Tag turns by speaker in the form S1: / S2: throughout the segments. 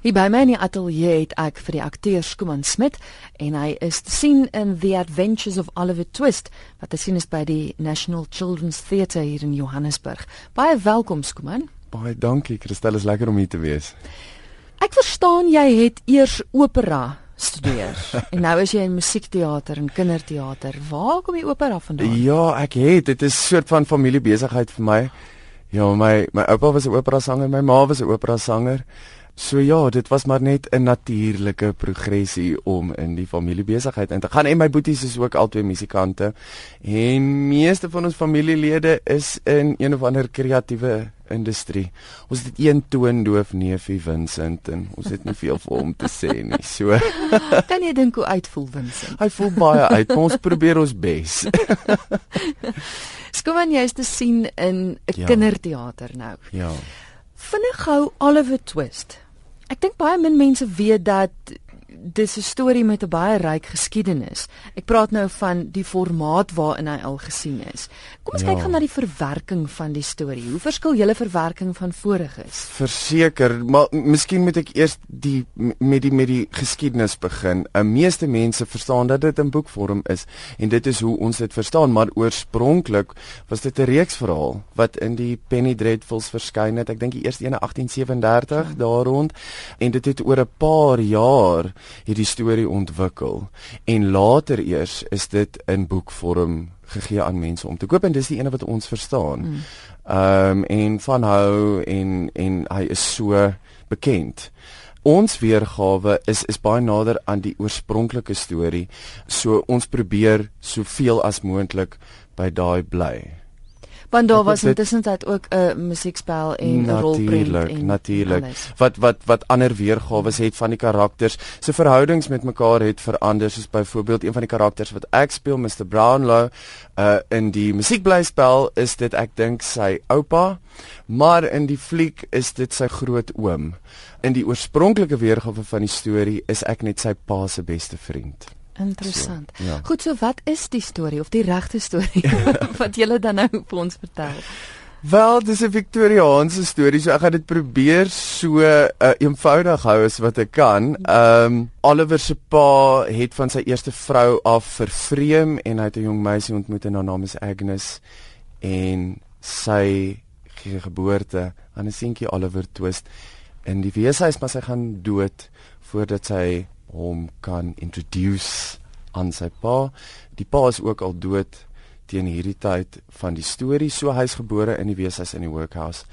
S1: Hier by my in die ateljee het ek vir die akteur Skuman Smit en hy is te sien in The Adventures of Oliver Twist wat te sien is by die National Children's Theatre hier in Johannesburg. Baie welkom Skuman.
S2: Baie dankie, Christel, is lekker om hier te wees.
S1: Ek verstaan jy het eers opera studeer en nou is jy in musiekteater en kinderteater. Waar kom die opera vandaan?
S2: Ja, ek het, dit is 'n soort van familiebesigheid vir my. Ja, my my oupa was 'n opera sanger, my ma was 'n opera sanger. So ja, dit was maar net 'n natuurlike progressie om in die familiebesigheid in te gaan. En my boeties is ook albei musikante. En meeste van ons familielede is in een of ander kreatiewe industrie. Ons het een toondoof neefie Vincent en ons het nie veel vir hom te sê nie. So
S1: kan jy dink hoe uitvoel Vincent?
S2: Hy voel baie uit. Ons probeer ons bes.
S1: Skoon jy is te sien in 'n ja. kinderteater nou.
S2: Ja.
S1: Vinnig gou Oliver Twist. Ek dink baie min mense weet dat dis 'n storie met 'n baie ryk geskiedenis. Ek praat nou van die formaat waarin hy al gesien is. Kom ons ja. kyk gou na die verwerking van die storie. Hoe verskil julle verwerking van voriges?
S2: Verseker, maar miskien moet ek eers die met die met die geskiedenis begin. 'n Meeste mense verstaan dat dit in boekvorm is en dit is hoe ons dit verstaan, maar oorspronklik was dit 'n reeksverhaal wat in die Penny Dreadfuls verskyn het. Ek dink die eerste een in 1837 ja. daar rond en dit het oor 'n paar jaar hierdie storie ontwikkel en later eers is dit in boekvorm gegee aan mense om te koop en dis die ene wat ons verstaan. Mm. Ehm mm. um, en van hou en en hy is so bekend. Ons weergawe is is baie nader aan die oorspronklike storie. So ons probeer soveel as moontlik by daai bly
S1: want daar was intussen dit ook 'n uh, musiekspel en 'n rolprent
S2: en natuurlik wat wat wat ander weergawe het van die karakters. Se verhoudings met mekaar het verander soos byvoorbeeld een van die karakters wat ek speel Mr Brownlow uh in die musiekblyspel is dit ek dink sy oupa maar in die fliek is dit sy grootoom in die oorspronklike weergawe van die storie is ek net sy pa se beste vriend
S1: Interessant. So, ja. Goed, so wat is die storie of die regte storie wat jy dan nou vir ons vertel?
S2: Wel, dis 'n Victoriaanse storie, so ek gaan dit probeer so uh, eenvoudig hou as wat ek kan. Ehm um, Oliver se pa het van sy eerste vrou af vervreem en hy het 'n jong meisie ontmoet en haar naam is Agnes en sy gee geboorte aan 'n seentjie Oliver Twist in die weeshuis, maar sy gaan dood voordat sy hom kan introduce aan sy pa. Die pa is ook al dood teen hierdie tyd van die storie. So hy's gebore in die weeshuis in die workhouse.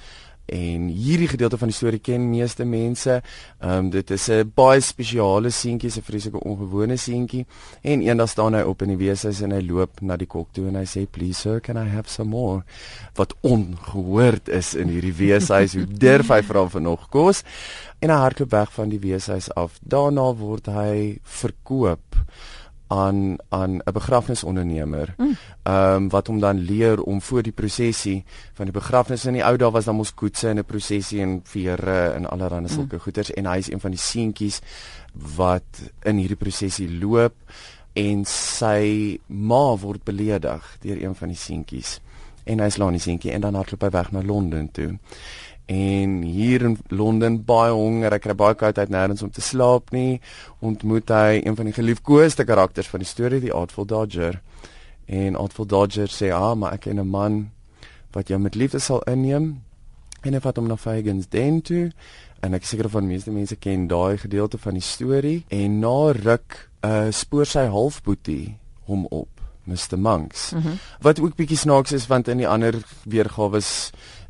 S2: En hierdie gedeelte van die storie ken meeste mense. Ehm um, dit is 'n baie spesiale seentjie, 'n vreeslike ongewone seentjie. En eendag staan hy op in die weeshuis en hy loop na die kok toe en hy sê, "Please sir, can I have some more?" Wat ongehoord is in hierdie weeshuis. Hoe durf hy vra vir nog kos? en hy hardloop weg van die weeshuis af. Daarna word hy verkoop aan aan 'n begrafnisondernemer. Mm. Ehm um, wat hom dan leer om voor die prosesie van die begrafnis in die ou dae was dan mos koetse en 'n prosesie en vere en allerlei mm. sulke goeders en hy is een van die seentjies wat in hierdie prosesie loop en sy ma word beledig deur een van die seentjies en hy slaan die seentjie en dan hardloop hy weg na Londen toe en hier in Londen baie honger, ek kry baie koud uit nêrens om te slaap nie, ontmoet hy een van die geliefkoeste karakters van die storie, die Artful Dodger. En Artful Dodger sê: "Ah, maar ek ken 'n man wat jou met liefde sal inneem." En hy vat hom na Fagans Den toe en ek seker van meeste mense ken daai gedeelte van die storie en na ruk uh spoor sy halfboetie hom op Mr Monks. Mm -hmm. Wat ook bietjie snaaks is want in die ander weergawe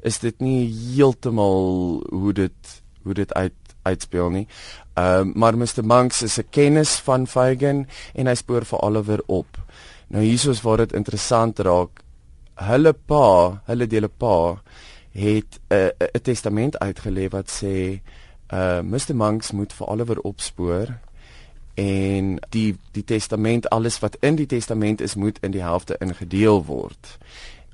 S2: is dit nie heeltemal hoe dit hoe dit uit uitspeel nie. Ehm uh, maar Mr Monks is 'n kennis van Fagin en hy spoor vir Oliver op. Nou hiersoos waar dit interessant raak. Hulle pa, hulle dele pa het 'n uh, 'n testament uitgelê wat sê uh Mr Monks moet vir Oliver opspoor en die die testament alles wat in die testament is moet in die helfte ingedeel word.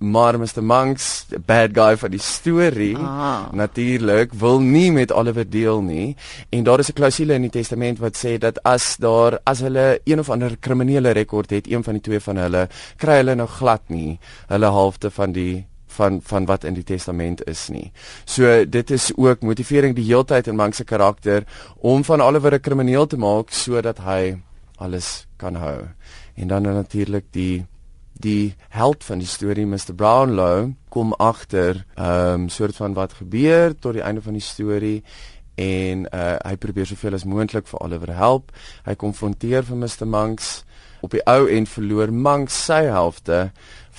S2: Maar Mr Monks, the bad guy van die storie, ah. natuurlik wil nie met Oliver deel nie en daar is 'n klousule in die testament wat sê dat as daar as hulle een of ander kriminele rekord het, een van die twee van hulle kry hulle nou glad nie hulle helfte van die van van wat in die testament is nie. So dit is ook motivering die heeltyd in Monk se karakter om van Oliver 'n krimineel te maak sodat hy alles kan hou. En dan natuurlik die die held van die storie Mr Brownlow kom agter ehm um, soort van wat gebeur tot die einde van die storie en uh, hy probeer soveel as moontlik vir Oliver help. Hy konfronteer vir Mr Monks op die ou end verloor Monks sy helfte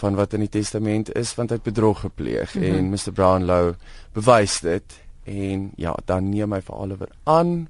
S2: van wat in die testament is want hy het bedrog gepleeg mm -hmm. en Mr Brownlow bewys dit en ja dan neem hy vir Oliver aan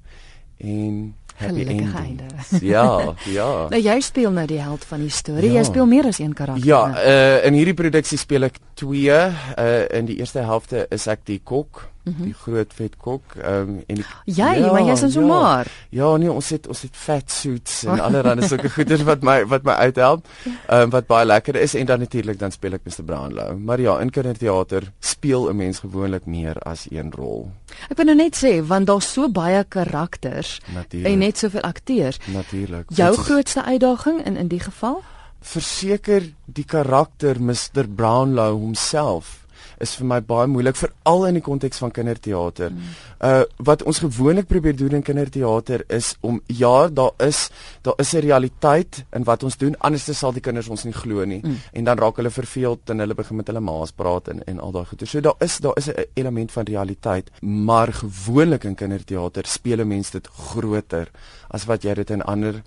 S2: en happy ending. Ja, ja.
S1: Nou jy speel nou die held van die storie. Ja. Jy speel meer as een karakter.
S2: Ja, uh, in hierdie produksie speel ek twee. Uh, in die eerste helfte is ek die kok mm -hmm. die groot vet kok ehm um, en die,
S1: jy ja, maar jy's so ja, maar
S2: ja nee ons het ons het fat suits en allerlei sulke goeders wat my wat my uithelp ehm um, wat baie lekker is en dan natuurlik dan speel ek Mr Brownlow maar ja in kinderteater speel 'n mens gewoonlik meer as een rol
S1: ek wil nou net sê want daar's so baie karakters natuurlijk. en net soveel akteurs.
S2: Natuurlik
S1: jou is, grootste uitdaging in in die geval?
S2: Verseker die karakter Mr Brownlow homself is vir my baie moeilik veral in die konteks van kinderteater. Mm. Uh wat ons gewoonlik probeer doen in kinderteater is om ja, daar is daar is 'n realiteit in wat ons doen anders sal die kinders ons nie glo nie mm. en dan raak hulle verveeld en hulle begin met hulle maas praat en en al daai goeie. So daar is daar is 'n element van realiteit, maar gewoonlik in kinderteater speel mense dit groter as wat jy dit in ander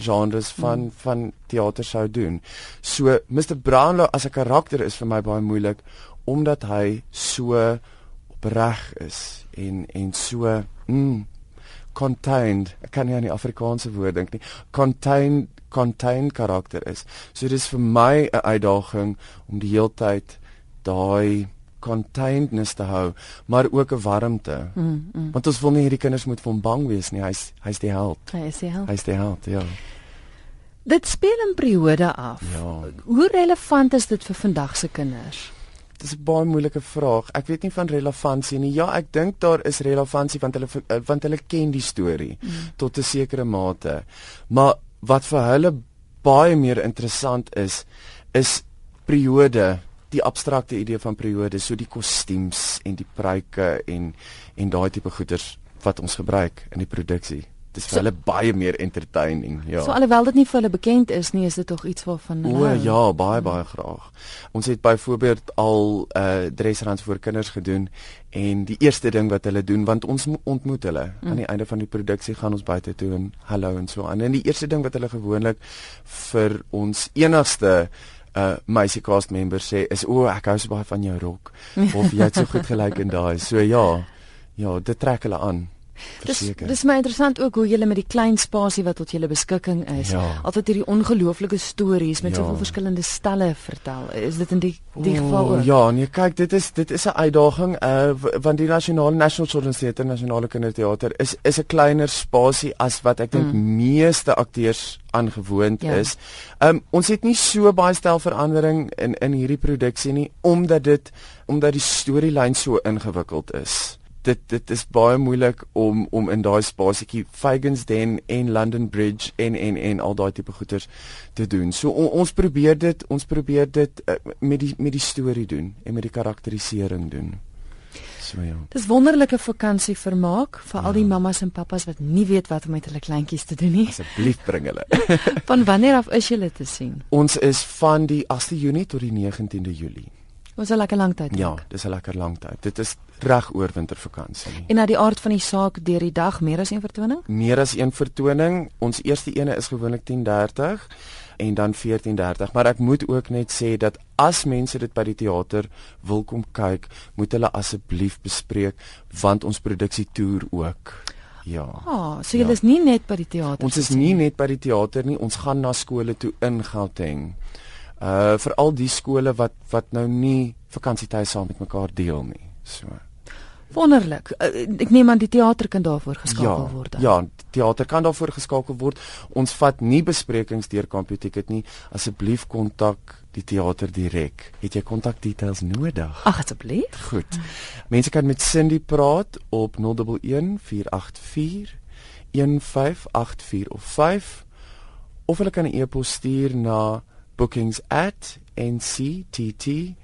S2: genres van mm. van teater sou doen. So Mr Brownlow as 'n karakter is vir my baie moeilik omdat hy so opreg is en en so mm, contained ek kan nie aan die Afrikaanse woord dink nie contained contained karakter is so dis vir my 'n uitdaging om die heeltyd daai containedness te hou maar ook 'n warmte mm, mm. want ons wil nie hierdie kinders moet van bang wees nie hy's hy's die held
S1: hy is die held
S2: hy's die held ja
S1: dit speel in periode af ja. hoe relevant is dit vir vandag se kinders
S2: Dis 'n baie moeilike vraag. Ek weet nie van relevantie nie. Ja, ek dink daar is relevantie want hulle eh, want hulle ken die storie mm. tot 'n sekere mate. Maar wat vir hulle baie meer interessant is, is periode, die abstrakte idee van periode, so die kostuums en die pruike en en daai tipe goeders wat ons gebruik in die produksie. Dis vir so, hulle baie meer entertaining, ja.
S1: So alhoewel dit nie vir hulle bekend is nie, is dit tog iets waarvan
S2: hulle O ja, baie baie graag. Ons het byvoorbeeld al uh, dressruns vir kinders gedoen en die eerste ding wat hulle doen want ons ontmoet hulle mm. aan die einde van die produksie gaan ons buite toe en hallo en so aan. En die eerste ding wat hulle gewoonlik vir ons enigste uh meisie cast member sê is o, ek hou so baie van jou rok of jy het so goed gelyk in daai. So ja. Ja, dit trek hulle aan.
S1: Dis dis my interessant ook hoe julle met die klein spasie wat tot julle beskikking is, ja. altyd hierdie ongelooflike stories met ja. soveel verskillende stelle vertel. Is dit in die die oh, geval ook?
S2: Ja, nee, kyk, dit is dit is 'n uitdaging uh want die nasionale National Children's Theatre, nasionale kinderteater is is 'n kleiner spasie as wat ek dink mm. meeste akteurs aangewoond ja. is. Um ons het nie so baie stelverandering in in hierdie produksie nie omdat dit omdat die storielyn so ingewikkeld is dit dit is baie moeilik om om in daai spasietjie Fagans Den en London Bridge en en en al daai tipe goeters te doen. So on, ons probeer dit, ons probeer dit uh, met die met die storie doen en met die karakterisering doen. So ja.
S1: Dis wonderlike vakansie vermaak vir ja. al die ja. mammas en pappas wat nie weet wat om met hulle kleintjies te doen nie.
S2: Asseblief bring hulle.
S1: van wanneer af is julle te sien?
S2: Ons is van die 8de Junie tot die 19de Julie.
S1: Was 'n lekker lang tyd.
S2: Ja, dis 'n lekker lang tyd. Dit is reg oor wintervakansie.
S1: En na die aard van die saak deur die dag meer as een vertoning?
S2: Meer as een vertoning. Ons eerste ene is gewoonlik 10:30 en dan 14:30, maar ek moet ook net sê dat as mense dit by die teater wil kom kyk, moet hulle asseblief bespreek want ons produksie toer ook. Ja.
S1: Ah, oh, so jy ja. is nie net by die teater.
S2: Ons is nie net by die teater nie, ons gaan na skole toe in Gauteng uh vir al die skole wat wat nou nie vakansietyd saam met mekaar deel nie. So.
S1: Wonderlik. Uh, ek neem aan die teater kan daarvoor geskakel
S2: ja,
S1: word.
S2: Ja, teater kan daarvoor geskakel word. Ons vat nie besprekings deur Computicket nie. Asseblief kontak die teater direk. Het jy kontakdetails nodig?
S1: Ag asseblief.
S2: Goed. Mense kan met Cindy praat op 011 484 1584 of 5 of hulle kan 'n e-pos stuur na bookings at nctt.org.za.